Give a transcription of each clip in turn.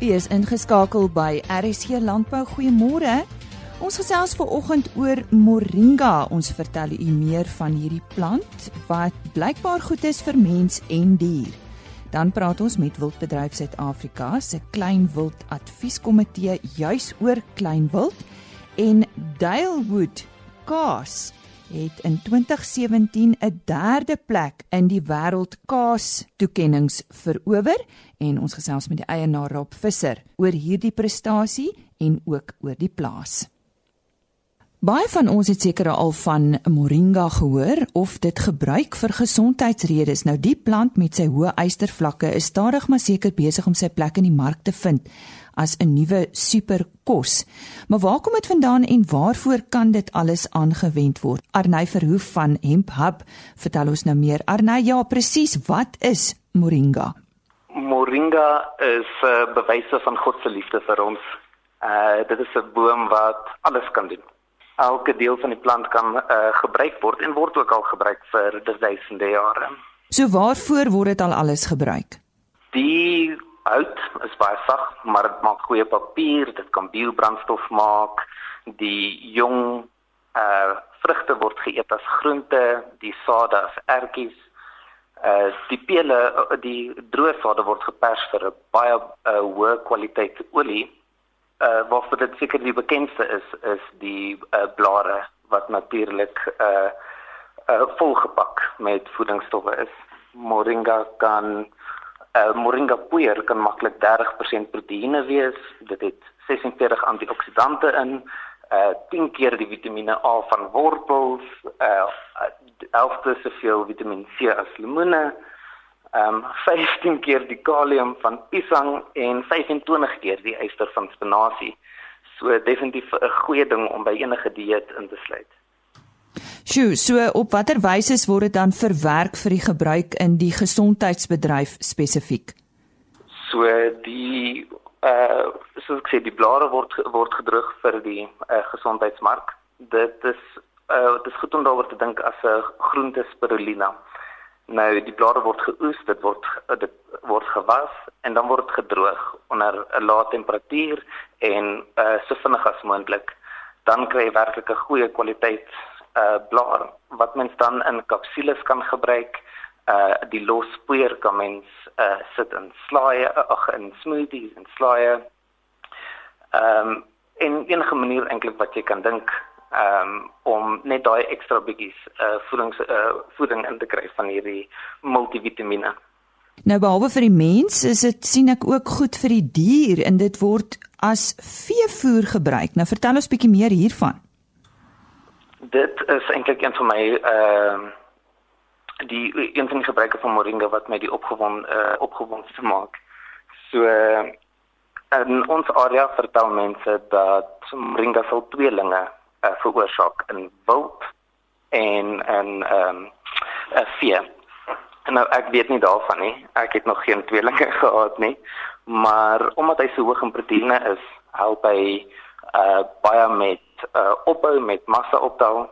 U is ingeskakel by RSG Landbou. Goeiemôre. Ons gesels ver oggend oor moringa. Ons vertel u meer van hierdie plant wat blykbaar goed is vir mens en dier. Dan praat ons met Wildbedryf Suid-Afrika se kleinwild advieskomitee juis oor kleinwild en Dalewood kaas het in 2017 'n derde plek in die wêreld kaas toekenninge verower en ons gesels met die eienaar Rob Visser oor hierdie prestasie en ook oor die plaas. Baie van ons het seker al van moringa gehoor of dit gebruik vir gesondheidsredes. Nou die plant met sy hoë ystervlakke is stadig maar seker besig om sy plek in die mark te vind as 'n nuwe superkos. Maar waar kom dit vandaan en waarvoor kan dit alles aangewend word? Arney Verhoef van Hemp Hub vertel ons nou meer. Arney, ja, presies, wat is moringa? Moringa is 'n uh, eh, bewyse van God se liefde vir ons. Uh dit is 'n boom wat alles kan doen. Elke deel van die plant kan uh, gebruik word en word ook al gebruik vir duisende jare. So waarvoor word dit al alles gebruik? Die hout is baie sag, maar dit maak goeie papier, dit kan biobrandstof maak. Die jong uh vrugte word geëet as groente, die sade as ertjies. Uh die pele, die droë sade word gepers vir 'n baie uh, hoë kwaliteit olie. Uh waarvoor dit seker die bekendste is, is die uh blare wat natuurlik uh uh volgepak met voedingsstowwe is. Moringa kan uh, moringa poeier kan maklik 30% proteïene wees. Dit het 46 antioksidante in, uh 10 keer die Vitamiene A van wortels, uh 11 keer soveel Vitamiin C as lemoene. Um 15 keer die kalium van piesang en 25 keer die yster van spinasie. So definitief 'n goeie ding om by enige dieet in te sluit. Sjoe, so op watter wyse word dit dan verwerk vir die gebruik in die gesondheidsbedryf spesifiek? So die uh soos ek sê die blare word word gedruk vir die uh, gesondheidsmark. Dit is uh dit is goed om daaroor te dink as 'n groente spirulina. Nou die blare word geoes, dit word dit word gewas en dan word gedroog onder 'n lae temperatuur en uh so vinnig as moontlik. Dan kry jy werklik 'n goeie kwaliteit uh blaar wat mens dan in kapsules kan gebruik. Uh die los poeier kan mens uh sit in slaaië, ag in smoothies en slaaië. Ehm um, en enige manier eintlik wat jy kan dink ehm um, om net daai ekstra bietjies uh voedings uh voeding in te kry van hierdie multivitamiene. Nou behalwe vir die mens is dit sien ek ook goed vir die dier en dit word as veevoer gebruik. Nou vertel ons bietjie meer hiervan dit is eintlik een van my ehm uh, die een van die gebruike van moringa wat my die opgewonde uh, opgewonde te maak. So uh, in ons area vertel mense dat moringa sal tweelinge uh, veroorsaak in wild en en ehm um, 'n vee. En nou ek weet nie daarvan nie. Ek het nog geen tweelinge gehad nie. Maar omdat hy so hoog in proteïene is, help hy uh baie met uh, opbou met massa opbou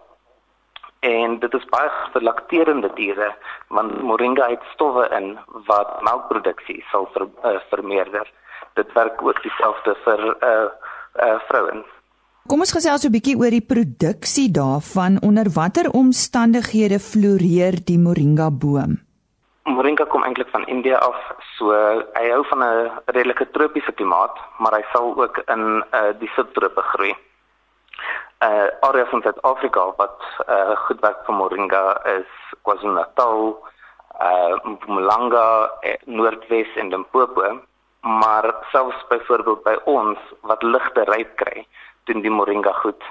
en dit is baie vir lakterende diere want moringa het stowwe in wat melkproduksie sal ver, uh, vermeerder. Dit werk ook dieselfde vir uh, uh, vrouens. Kom ons gesels 'n bietjie oor die produksie daarvan. Onder watter omstandighede floreer die moringa boom? Moringa kom eintlik van Indië af. So hy hou van 'n redelike tropiese klimaat, maar hy sal ook in uh, die subtrope groei uh areas in Suid-Afrika wat uh goed werk vir moringa is KwaZulu-Natal, uh Mpumalanga, Noordwes en Limpopo, maar selfs byvoorbeeld by ons wat ligte ryp kry, doen die moringa goed.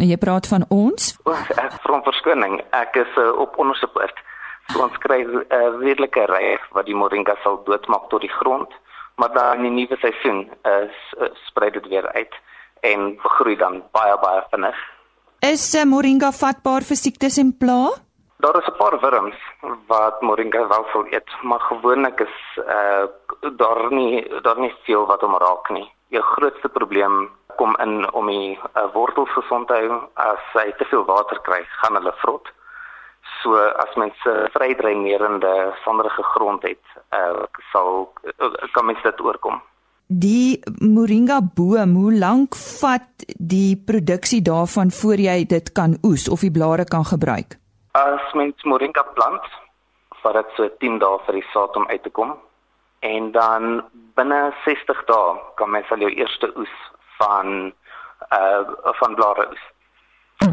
Nou, jy praat van ons? Ek vra verskoning. Ek is uh, op ondersoekpoort. So ons kry 'n uh, redelike ryp wat die moringa sal doodmaak tot die grond, maar dan in die nuwe seisoen is uh, sprei dit weer uit en groei dan baie baie vinnig. Is uh, moringa vatbaar vir siektes en pla? Daar is 'n paar wurms wat moringa wel sou eet, maar gewoonlik is uh daar nie daar nie veel wat hom raak nie. Jou grootste probleem kom in om die uh, wortels gesond te hou. As hy te veel water kry, gaan hulle vrot. So as mens 'n uh, vrydreinerende sanderige grond het, uh sal uh, kan mens dit oorkom. die moringa boom, hoe lank vat die produksie daarvan voor jy dit kan oes of die blare kan gebruik? As mens moringa plant, vat dit so 10 dae vir die saad om uit te kom. En dan binne 60 dae kan mens al jou eerste oes van uh van blare oes.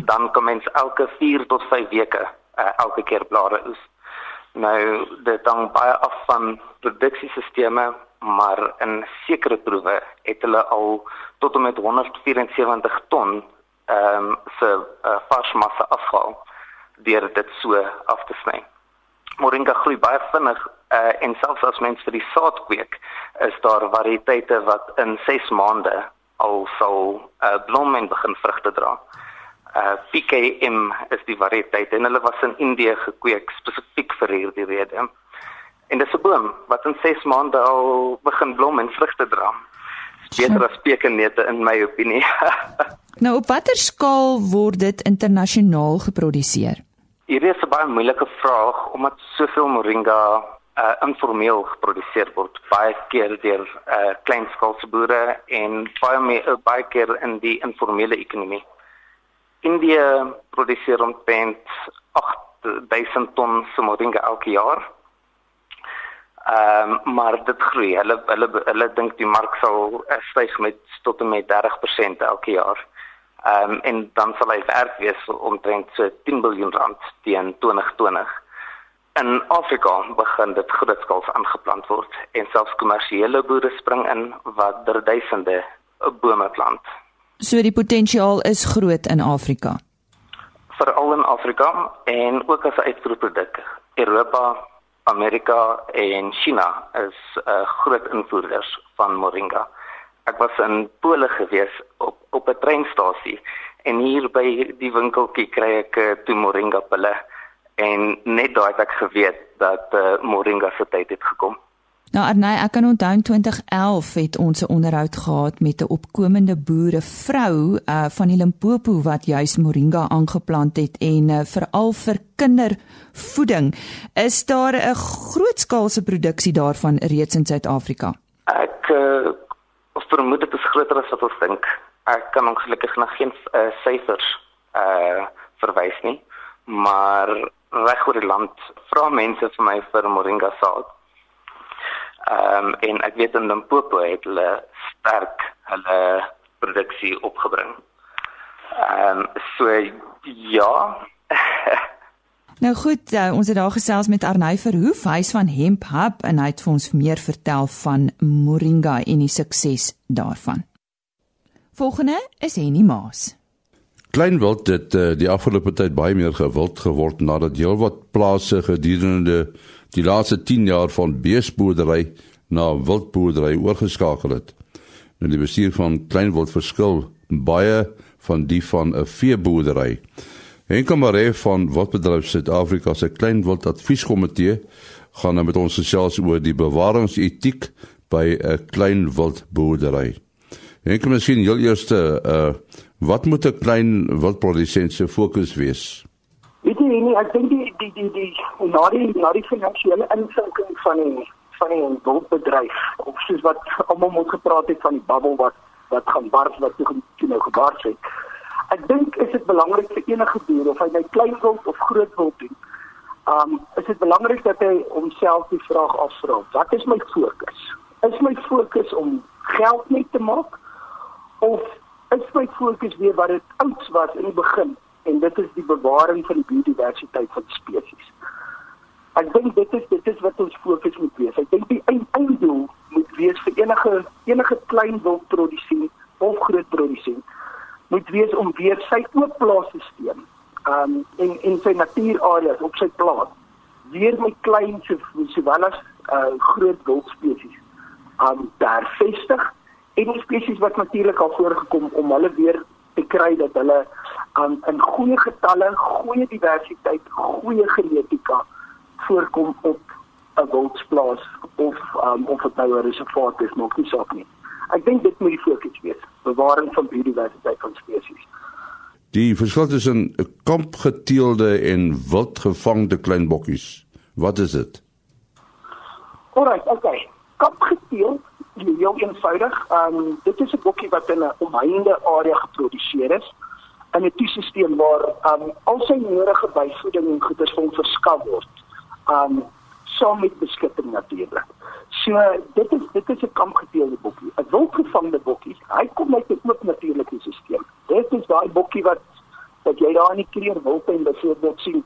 Dan kan mens elke 4 tot 5 weke uh, elke keer blare oes. Nou dit hang baie af van produksiesisteme, maar in sekere proewe het hulle al tot en met 174 ton ehm um, se uh, varsmassa afhaal deur dit so af te sny. Moringa groei baie vinnig uh, en selfs as mens vir die saad kweek, is daar variëteite wat in 6 maande al sal uh, blom en begin vrugte dra. Uh PKM is die variëteit en hulle was in Indië gekweek spesifiek vir hierdie rede. En dis 'n boom wat in 6 maande al begin blom en vrugte dra. Beter as pekenneute in my opinie. nou op watter skaal word dit internasionaal geproduseer? Hierdie is 'n baie moeilike vraag omdat soveel moringa uh, informeel geproduseer word baie keer deur uh, kleinskaalse boere en baie meer uh, baie keer in die informele ekonomie. India produseer omtrent 8000 ton moringa elke jaar. Ehm um, maar dit groei. Hulle hulle hulle dink die mark sal uh, styg met tot en met 30% elke jaar. Ehm um, en dan sal hy werk wees omtrent so 10 miljard rand teen 2020. In Afrika begin dit grootskaals aangeplant word en selfs kommersiële boere spring in wat duisende bome plant. So die potensiaal is groot in Afrika. Veral in Afrika en ook as 'n uitvoerproduk. Europa, Amerika en China is uh, groot invoerders van moringa. Ek was in Pole gewees op op 'n treinstasie en hier by die winkeltjie kry ek uh, toe moringa pille en net daai het ek geweet dat uh, moringa se tyd het gekom. Nou Arnay, ek kan onthou in 2011 het ons 'n onderhoud gehad met 'n opkomende boere vrou uh, van die Limpopo wat juis moringa aangeplant het en uh, veral vir kindervoeding. Is daar 'n grootskaalse produksie daarvan reeds in Suid-Afrika? Ek uh, vermoed dit is groter as wat ons dink. Ek kan ongelukkig nog geen uh, syfers uh verwys nie, maar reg oor die land vra mense vir my vir moringa saad. Ehm um, en ek weet in Limpopo het hulle sterk hulle produksie opgebring. Ehm um, so ja. nou goed, uh, ons het daar gesels met Arney Verhoef, hy's van Hemp Hub en hy het vir ons meer vertel van moringa en die sukses daarvan. Volgende is Henny Maas. Kleinwild het uh, die afgelope tyd baie meer gewild geword nadat heelwat plase gedurende die laaste 10 jaar van beesboerdery na wildboerdery oorgeskakel het. Nou die bestuur van kleinwild verskil baie van die van 'n veeboerdery. Henk Maree van Wildbedryf Suid-Afrika se kleinwild advieskomitee gaan nou met ons gesels oor die bewaringsetiek by 'n kleinwildboerdery. Henk, miskien heel eers uh Wat moet 'n klein wildprodusent se fokus wees? Weet jy nie, ek dink die die die die na die na die finansiële insinking van die van die wildbedryf of soos wat almal moet gepraat het van die bubble wat wat gaan bars wat toe nou gebars het. Ek dink is dit belangrik vir enige boer of hy nou klein wild of groot wild doen. Um is dit belangrik dat hy homself die vraag afvra: Wat is my fokus? Is my fokus om geld net te maak of is my fokus weer wat dit ouds was in die begin en dit is die bewaring van die biodiversiteit van spesies. Ek dink dit is dit is wat ons fokus moet wees. Ek dink die einddoel moet wees vir enige enige klein wildprodusent of groot produsent moet wees om weer sy oop plaasstelsel um in in sy natuurareas op sy plaas weer met klein so sowel as uh, groot wildspesies um daar vestig en die spesies wat natuurlik al voorgekom om hulle weer te kry dat hulle aan um, in goeie getalle, goeie diversiteit, goeie genetika voorkom op 'n wildsplaas of um, of dit nou 'n reservaat is, maak nie saak nie. Ek dink dit moet die fokus wees, bewaring van biodiversiteit van spesies. Die verskil tussen 'n kampgeteelde en wildgevangde klein bokkies. Wat is dit? Alright, okay. Kampgeteeld heel eenvoudig. Ehm um, dit is 'n bokkie wat in 'n omheinde area geproduseer is in 'n toesisteem waar ehm um, al sy nodige byvoeding en goeder vir hom verskaf word. Ehm um, saam met beskutting natuurlik. So dit is dit is 'n kampgeteelde bokkie. 'n Wildgevangde bokkie. Hy kom uit 'n oop natuurlike stelsel. Dit is daai bokkie wat wat jy daar in die kreer wildtuin byvoorbeeld sien.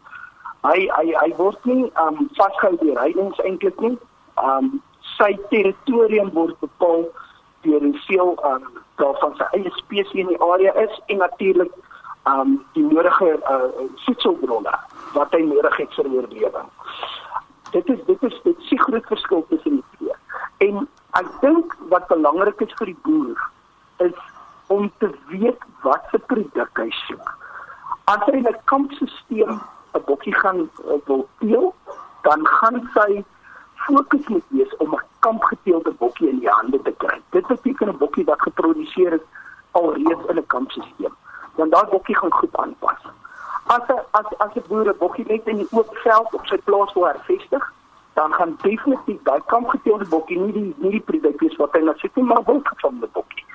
Hy hy hy word nie ehm um, vasgehou deur reidings eintlik nie. Ehm um, sy territorium word bepaal deur hoeveel ehm um, daarvan sy eie spesies in die area is en natuurlik um, die nodige uh, voedselbronne wat hy nodig het vir oorlewing dit is dit is dit is 'n groot verskil tussen die twee. En ek dink wat belangrik is vir die boer is om te weet wat se produk hy soek. As hy 'n kampstelsel 'n bokkie gaan uh, wil teel, dan gaan sy fokus moet wees om 'n kampgeteelde bokkie in die hande te kry. Dit beteken 'n bokkie wat geproduseer is alreeds in 'n kampstelsel. Dan daai bokkie gaan goed aanpas. As as as 'n boer 'n bokkie net in die oop veld op sy plaas wil hervestig, dan gaan definitief daai kampgeteelde bokkie nie die nie die produk wees wat hy na sy toe maar wil van die bokkie.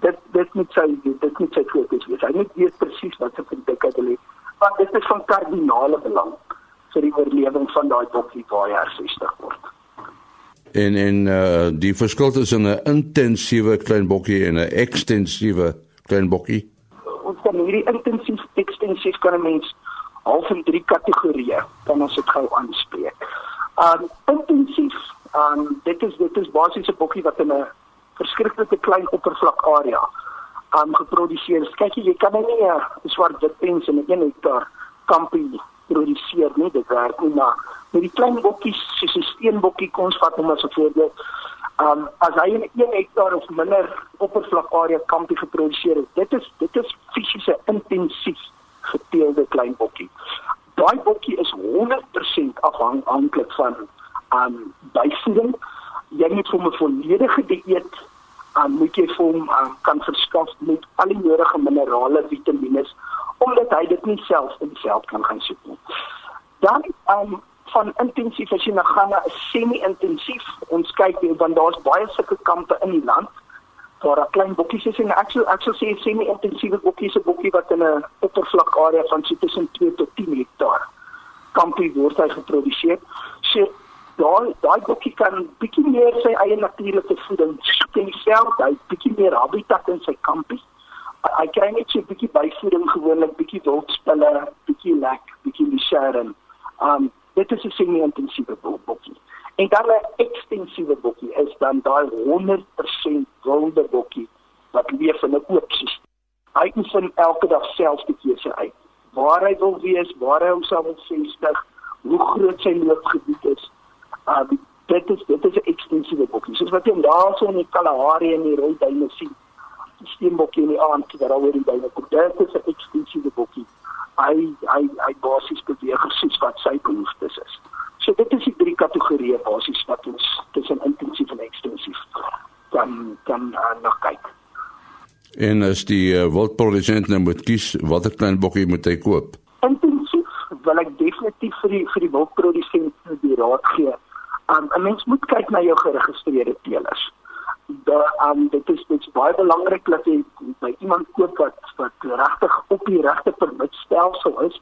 Dit dit moet sy dit moet sy fokus wees. Hy moet weet presies wat sy produk wil hê. Want dit is van kardinale belang vir die oorlewing van daai bokkie waar hy herstig word. En en uh die verskil tussen 'n intensiewe klein bokkie en 'n ekstensiewe klein bokkie ons kan hierdie intensief ekstensief kan mens half in drie kategorieë kan ons dit gou aanspreek. Um intensief, um dit is dit is basies 'n bokkie wat in 'n verskriklike klein oppervlak area um geproduseer. Kyk jy kan nie 'n swart wit pens in 'n 1 hektaar kampie produseer nie. Dit werk nie maar met die klein bokkies, soos 'n steenbokkie kon ons vat om as 'n voorbeeld Um as hy 'n 1 hektaar of minder oppervlak area kampie geproduseer het, dit is dit is fisiese intensief geteelde klein bokkie. Daai bokkie is 100% afhanklik van um byvoeding. Jy moet hom 'n volledige dieet aan um, moet jy vir hom um, kan verskaf met al die nodige minerale, vitamiene omdat hy dit nie self in self kan gaan soek nie. Dan um van intensief as jy nou gaan na 'n semi-intensief ons kyk want daar's baie sulke kampe in die land waar daar klein bokkies is en ek sou ek sou sê semi-intensiewe bokkies is 'n bokkie wat in 'n oppervlak area van so tussen 2 tot 10 hektaar kampie word hy geproduseer. So daai daai bokkie kan bietjie meer sy eie natuurlike voeding soek in self, hy bietjie meer habitat in sy kampie. Hy kry net so 'n bietjie byvoeding gewoonlik, bietjie wildspille, bietjie lek, bietjie lisering. Um dit is 'n semi-intensiewe bokkie. En dan 'n ekstensiewe bokkie is dan daai 100% wilde bokkie wat leef in 'n oop stelsel. Hy kan van elke dag self die keuse uit. Waar hy wil wees, waar hy homself wil vestig, hoe groot sy loopgebied is. Uh dit is dit is 'n ekstensiewe bokkie. Soos wat jy daar so in die Kalahari en die Rooi Duine sien. Die steenbokkie in die aand wat daar oor die duine kom. Dit is 'n ekstensiewe bokkie hy hy hy basies beweeg soos wat sy behoeftes is. So dit is die drie kategorieë basies wat ons tussen intensief en ekstensief kan kan uh, nog kyk. En as die uh, wildprodusent nou moet kies watter klein bokkie moet hy koop? Intensief wil ek definitief vir die vir die wildprodusent die raad gee. Um, 'n Mens moet kyk na jou geregistreerde teelers daar um, dit is dit is baie belangrik dat jy by iemand koop wat wat regtig op die regte permitstelsel is.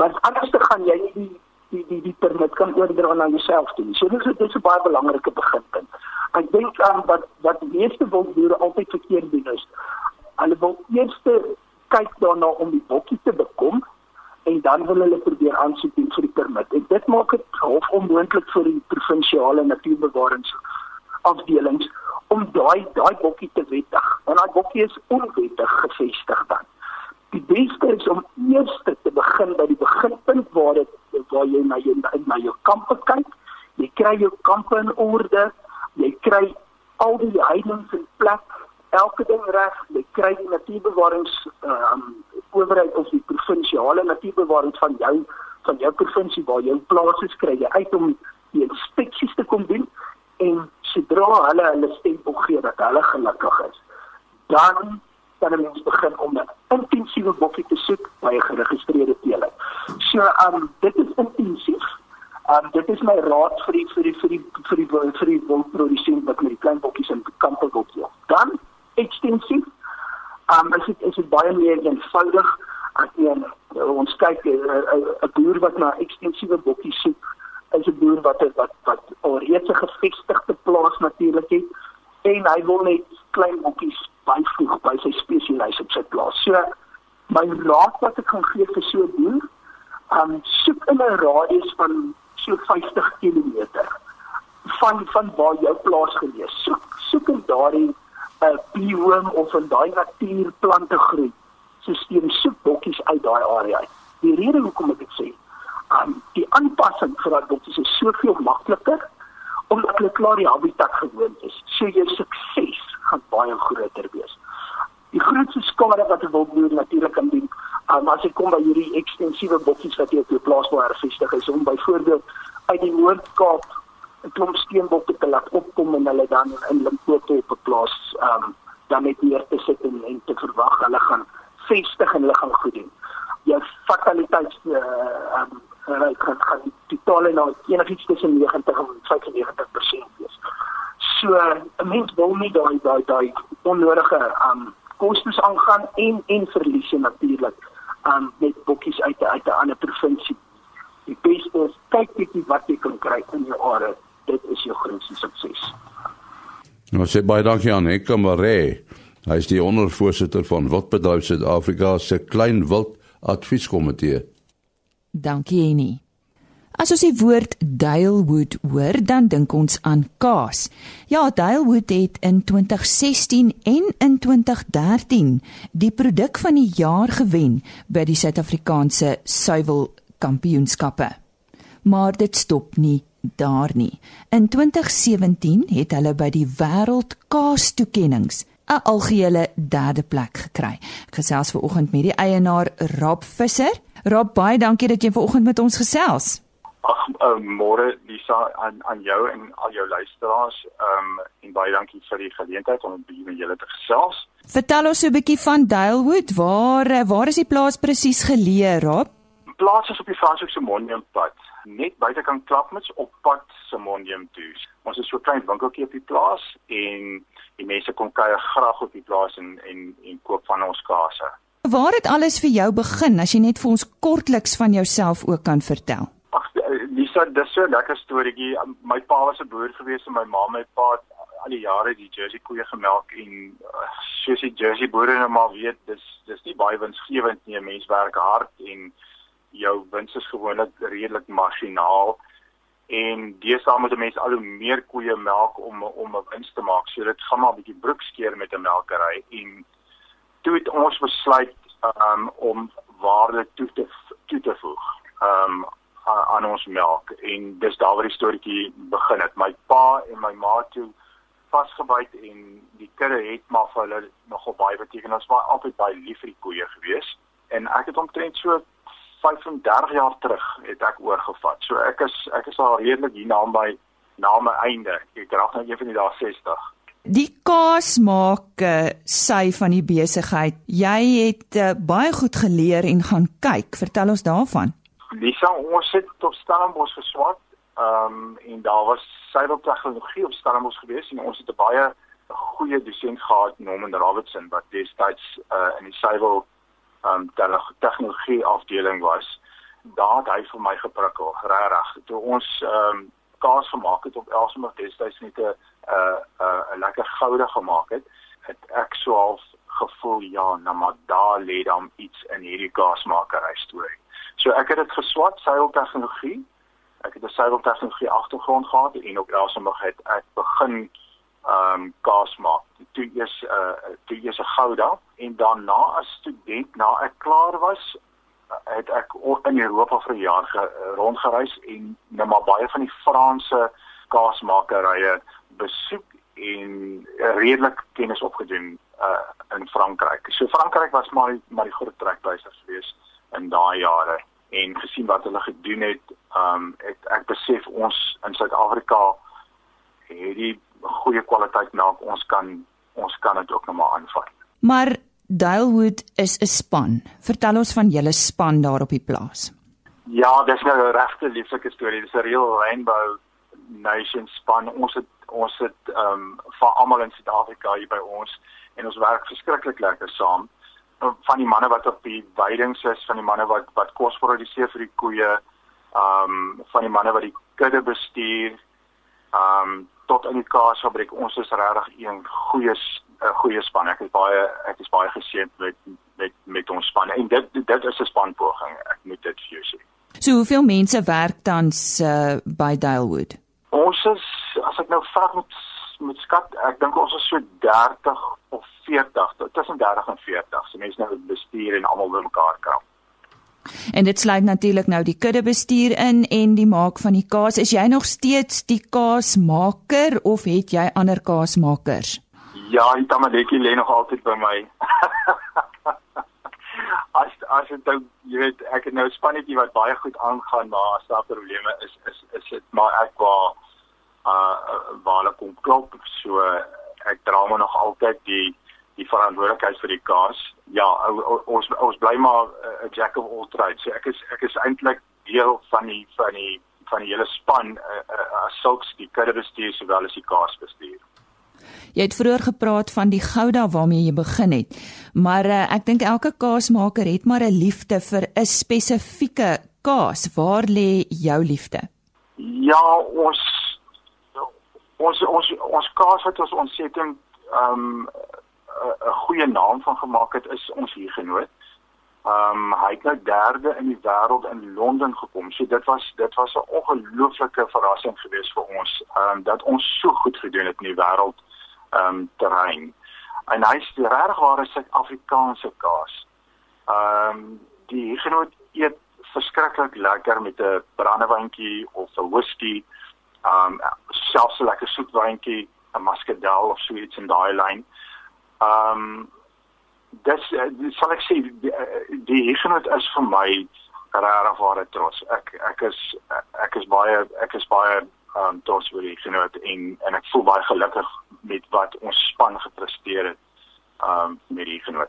Want anders te gaan jy nie die die die die permit kan oordra na jouself toe. So dis dit is 'n baie belangrike beginpunt. Ek dink aan um, wat wat meeste wildboere altyd verkeerd doen is. Hulle wil eers kyk daarna om die bokkie te bekom en dan wil hulle probeer aansoek doen vir die permit. En dit maak dit half onmoontlik vir die provinsiale natuurbewarings afdelings om daai daai bokkie te wettig. Want daai bokkie is onwettig gevestig dan. Die beste is om eers te begin by die beginpunt waar dit waar jy na jou na jou kampe kyk. Jy kry jou kampe in orde. Jy kry al die heininge in plek, elke ding reg. Jy kry die natuurbewarings ehm um, owerheid of die provinsiale natuurbewarings van jou van jou provinsie waar jou plaas is kry jy uit om die inspeksies te kom doen en sodra hulle hulle stempel gee dat hulle gelukkig is, dan hulle mens begin om 'n intensiewe bokkie te soek by 'n geregistreerde teeler. So, um dit is intensief. Um dit is my raad vir die vir die vir die vir die vir die wildprodusent wat met die klein bokkies in kampe wil deel. Dan ekstensief. Um is dit is dit baie meer eenvoudig as jy ons kyk 'n uh, uh, boer wat na ekstensiewe bokkies soek is 'n boer wat wat wat alreeds 'n gevestigde plaas natuurlik het en hy wil net klein bokkies byvoeg by sy spesialis op sy plaas. So my raad wat ek gaan gee vir so 'n boer, um soek in 'n radius van so 50 km van van waar jou plaas gelees. Soek soek in daardie 'n uh, bioom of in daai natuurplante groei stelsel soek bokkies uit daai area uit. Die rede hoekom ek dit sê, um, die aanpassing vir daai bokkies is soveel makliker omdat hulle klaar die habitat gewoond is. So jou sukses gaan baie groter wees. Die grootste skade wat 'n wildboer natuurlik kan doen, um, as jy kom by hierdie ekstensiewe bokkies wat jy op jou plaas wil hervestig, is om byvoorbeeld uit die Noord-Kaap 'n klomp steenbokke te laat opkom en hulle dan in Limpopo op 'n plaas um, dan net neer te sit en, en te verwag hulle gaan vestig en hulle gaan goed doen. Jou fataliteit eh uh, um, uh, kan kan totaal nou enigiets tussen 90 en 95% wees. So 'n mens wil nie daai daai daai onnodige um kostes aangaan en en verliese natuurlik um met bokkies uit uit 'n ander provinsie. Die beste is kyk bietjie wat jy kan kry in jou are. Dit is jou grootste sukses. Nou sê baie dankie aan Hekkamare. Hy is die ondervoorsitter van Wildbedryf Suid-Afrika se Klein Wild Advieskomitee. Dankie Annie. As ons die woord Dalewood hoor, dan dink ons aan kaas. Ja, Dalewood het in 2016 en in 2013 die produk van die jaar gewen by die Suid-Afrikaanse suiwel kampioenskappe. Maar dit stop nie daar nie. In 2017 het hulle by die wêreld kaas toekenninge 'n algehele derde plek gekry. Ek gesels ver oggend met die eienaar Rob Visser. Rob, baie dankie dat jy ver oggend met ons gesels. Ag, uh, môre Lisa aan aan jou en al jou luisteraars. Ehm um, en baie dankie vir die geleentheid om met julle te gesels. Vertel ons so 'n bietjie van Dalewood. Waar eh, waar is die plaas presies geleë, Rob? Plaas is op die Franshoekse Monumeenpad, net buitekant Klapmuts op pad Simonium toe. Ons is so 'n klein winkeltjie op die plaas en die mense kom kuier graag op die plaas en en en koop van ons kase. Waar het alles vir jou begin as jy net vir ons kortliks van jouself ook kan vertel? Ag eh, Lisa, dis so 'n lekker storieetjie. My pa was 'n boer gewees en my ma my pa al die jare die Jersey koeie gemelk en uh, soos die Jersey boere nou maar weet, dis dis nie baie winsgewend nie. Mense werk hard en jou wins is gewoonlik redelik marginaal en deesdae moet 'n mens al hoe meer koeie melk om om 'n wins te maak. So dit gaan maar 'n bietjie broekskeer met 'n melkery en toe het ons besluit um, om waarde toe te toe te voeg um, aan ons melk en dis daar waar die storieetjie begin het. My pa en my ma toe vasgebyt en die kudde het maar vir hulle nogal baie beteken. Ons was altyd baie lief vir die koeie gewees en ek het omtrent so 35 jaar terug het ek oorgevat. So ek is ek is al redelik hier na my na my einde. Ek raak nou een van die dae 60. Die kaas maak uh, sy van die besigheid. Jy het uh, baie goed geleer en gaan kyk. Vertel ons daarvan. Lisa, ons het op Stellenbosch geswat. Ehm um, en daar was suiwel tegnologie op Stellenbosch gewees en ons het 'n baie goeie dosent gehad, Norman Robertson wat destyds uh, in die suiwel um tegnologie afdeling was daar het hy vir my geprikkel regtig toe ons um kaas gemaak het op Elsenburg destyds net 'n 'n 'n lekker goude gemaak het het ek so half gevoel ja nou maar daar lê dan iets in hierdie kaasmakery storie so ek het dit geswat seil tegnologie ek het 'n seil tegnologie agtergrond gehad en op Elsenburg het ek begin ehm um, kaas maak. Toe eers uh toe eers 'n gouda en daarna as student na ek klaar was het ek in Europa vir 'n jaar ge, rondgereis en nou maar baie van die Franse kaasmakerye besoek en redelik kennis opgedoen uh in Frankryk. So Frankryk was maar maar die groot trekpleister gewees in daai jare en gesien wat hulle gedoen het, um het ek besef ons in Suid-Afrika het die goeie kwaliteit melk ons kan ons kan dit ook nog maar aanvat. Maar Dalewood is 'n span. Vertel ons van julle span daar op die plaas. Ja, dis nou 'n regte lieflike storie. Dis 'n real rainbow nation span. Ons het ons het ehm um, van almal in Suid-Afrika hier by ons en ons werk verskriklik lekker saam. Van die manne wat op die weidings is, van die manne wat wat kos produseer vir die koeie, ehm um, van die manne wat die kudde bestuur, ehm um, tot in die kaasfabriek. Ons is regtig een goeie 'n goeie span. Ek is baie ek is baie geseënd met met met ons span. En dit dit is 'n spanpoging. Ek moet dit vir jou sê. So hoeveel mense werk tans uh, by Dalewood? Ons is as ek nou vra met met skat, ek dink ons is so 30 of 40, tussen 30 en 40. So mense nou bestuur en almal bymekaar kan. En dit sluit natuurlik nou die kudde bestuur in en die maak van die kaas. Is jy nog steeds die kaasmaker of het jy ander kaasmakers? Ja, die tamadetjie lê nog altyd by my. as as dit nou, jy weet, ek het nou 'n spannetjie wat baie goed aangaan, maar as daar probleme is, is is dit maar ek waar uh waar hulle kom klop, so ek dra maar nog altyd die die verantwoordelikheid vir die kaas. Ja, ons ons bly maar 'n jack of all trades. So ek is ek is eintlik deel van die van die van die hele span uh, uh, as sulks die kudde bestuur sowel as die kaas bestuur. Jy het vroeër gepraat van die gouda waarmee jy begin het. Maar uh, ek dink elke kaasmaker het maar 'n liefde vir 'n spesifieke kaas. Waar lê jou liefde? Ja, ons ons ons ons kaas wat ons ontsettend ehm um, 'n goeie naam van gemaak het is ons hier genoot. Ehm um, hy het nou derde in die wêreld in Londen gekom. So dit was dit was 'n ongelooflike verrassing geweest vir ons. Ehm um, dat ons so goed gedoen het in die wêreld ehm um, terrein. En hy's regtig waar 'n Suid-Afrikaanse kaas. Ehm um, die genoot eet verskriklik lekker met 'n brandewyntjie of 'n whisky. Ehm um, selfs 'n lekker soetwyntjie, 'n muscadel of so iets in daai lyn. Um, dis uh, sal ek sê die, die genoot is vir my regtig waar 'n trots. Ek ek is ek is baie ek is baie um trots oor die genoot en en ek voel baie gelukkig met wat ons span gepresteer het um met die genoot.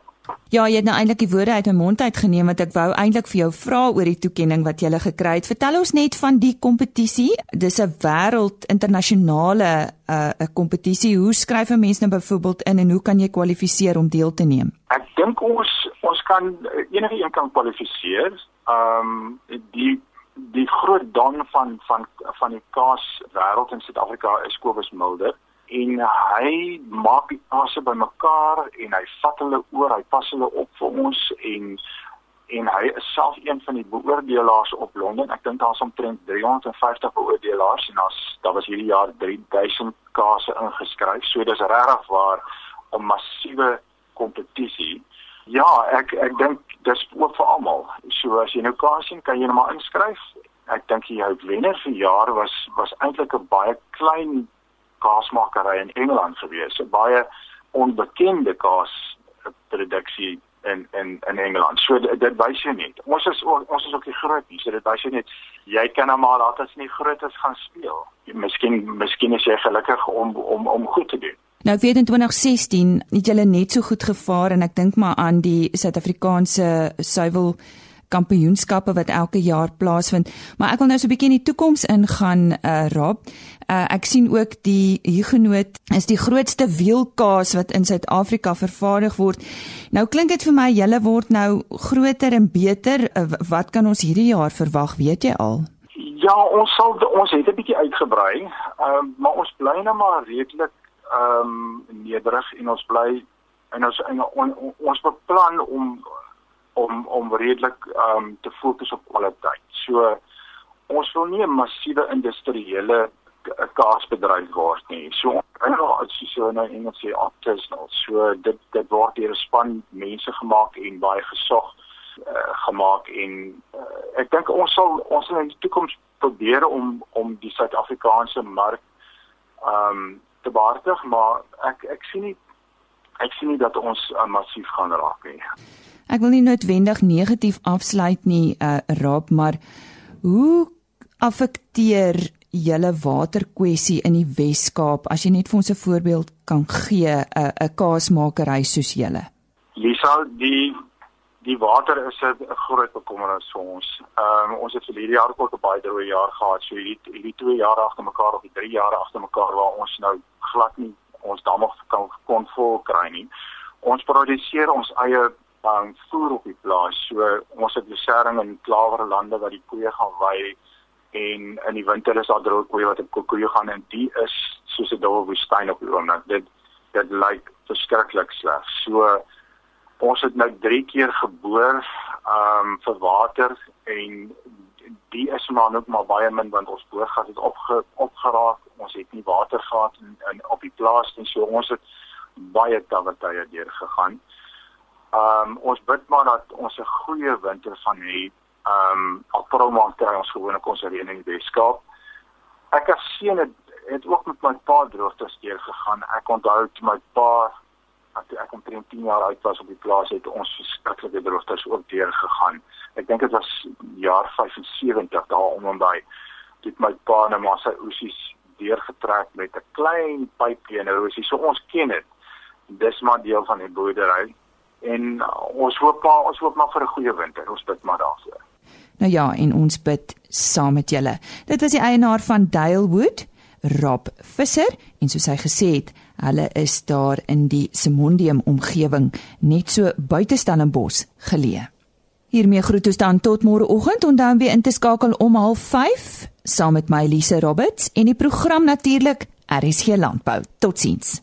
Ja, jy het nou eintlik die woorde uit my mond uit geneem wat ek wou eintlik vir jou vra oor die toekenning wat jy gekry het. Vertel ons net van die kompetisie. Dis 'n wêreld internasionale 'n uh, 'n kompetisie. Hoe skryf 'n mens nou byvoorbeeld in en hoe kan jy kwalifiseer om deel te neem? Ek dink ons ons kan enige een kan kwalifiseer. Um die die groot don van van van die kaas wêreld in Suid-Afrika is Kobus Mulder en hy maak die passe bymekaar en hy vat hulle oor, hy pas hulle op vir ons en en hy is self een van die beoordelaars op Londen. Ek dink daar's omtrent 350 beoordelaars en daar's daar was hierdie jaar 3000 kase ingeskryf. So dis regtig waar 'n massiewe kompetisie. Ja, ek ek dink dis ook vir almal. So as jy nou kaas sien, kan jy net maar inskryf. Ek dink die hoofwenner vir jaar was was eintlik 'n baie klein kaasmakery in Engeland gewees. 'n Baie onbekende kaasproduksie in in in Engeland. So dit, dit wys jy net. Ons is ons is ook nie groot nie. So dit wys jy net jy kan nou maar laat as nie groot is gaan speel. Miskien miskien is jy gelukkig om om om goed te doen. Nou weet in 2016 het julle net so goed gevaar en ek dink maar aan die Suid-Afrikaanse suiwel kampioenskappe wat elke jaar plaasvind. Maar ek wil nou so 'n bietjie in die toekoms ingaan, uh Rob. Uh ek sien ook die Huguenot is die grootste wielkaas wat in Suid-Afrika vervaardig word. Nou klink dit vir my julle word nou groter en beter. Uh, wat kan ons hierdie jaar verwag, weet jy al? Ja, ons sal ons het 'n bietjie uitgebrei. Ehm uh, maar ons bly nou maar redelik ehm um, nederig en ons bly en ons en on, on, ons beplan om om om redelik ehm um, te fokus op kwaliteit. So ons wil nie 'n massiewe industriële kaasbedryf word nie. So as jy so nou Engels sê artisanal. So dit dit word deur 'n span mense gemaak en baie gesog uh, gemaak en uh, ek dink ons sal ons sal in die toekoms probeer om om die Suid-Afrikaanse mark ehm um, te behartig, maar ek ek sien nie ek sien nie dat ons uh, massief gaan raak nie. Ek wil nie noodwendig negatief afsluit nie, uh Raab, maar hoe affekteer julle waterkwessie in die Wes-Kaap as jy net vir ons 'n voorbeeld kan gee 'n 'n kaasmakery soos julle? Sal die die water is 'n groot bekommernis vir ons. Ehm um, ons het vir hierdie jaar ook 'n baie droë jaar gehad. So hierdie hierdie 2 jaar agter mekaar of die 3 jaar agter mekaar waar ons nou glad nie ons damme kan kon vol kry nie. Ons produseer ons eie um, voer op die plaas. So ons het besering in klawerlande wat die koeie gaan wei en in die winter is daar droë koeie wat op koeie gaan en die is soos 'n dowwe woestyn op die oomblik. Dit dit lyk verskriklik sleg. So ons het nou 3 keer geboor um vir water en die is maar nog maar baie min want ons boorgat het opge, opgeraak. Ons het nie water gehad in, in op die plaas nie. So ons het baie tawe tye deur gegaan. Um ons bid maar dat ons 'n goeie winter van hê. Um April maand kry ons gewoonlik ons reën in die Weskaap. Ek as seun het, het ook met my pa droogtes deur gegaan. Ek onthou toe my pa toe ek omtrent 10 jaar oud was op die plaas het ons verskriklike droogtes ook deur gegaan. Ek dink dit was jaar 75 daar om en by dit my pa en ma se oesies deurgetrek met 'n klein pypie en oesie. So ons ken dit. Dis maar deel van die boerdery en ons hoop maar ons hoop maar vir 'n goeie winter. Ons bid maar daarvoor. Nou ja, en ons bid saam met julle. Dit was die eienaar van Dalewood, Rob Visser, en soos hy gesê het, Hulle is daar in die Simondium omgewing, net so buite Stellenbosch geleë. Hiermee groet ons dan tot môreoggend en dan weer in te skakel om 05:30 saam met my Lise Roberts en die program natuurlik RSG Landbou. Totsiens.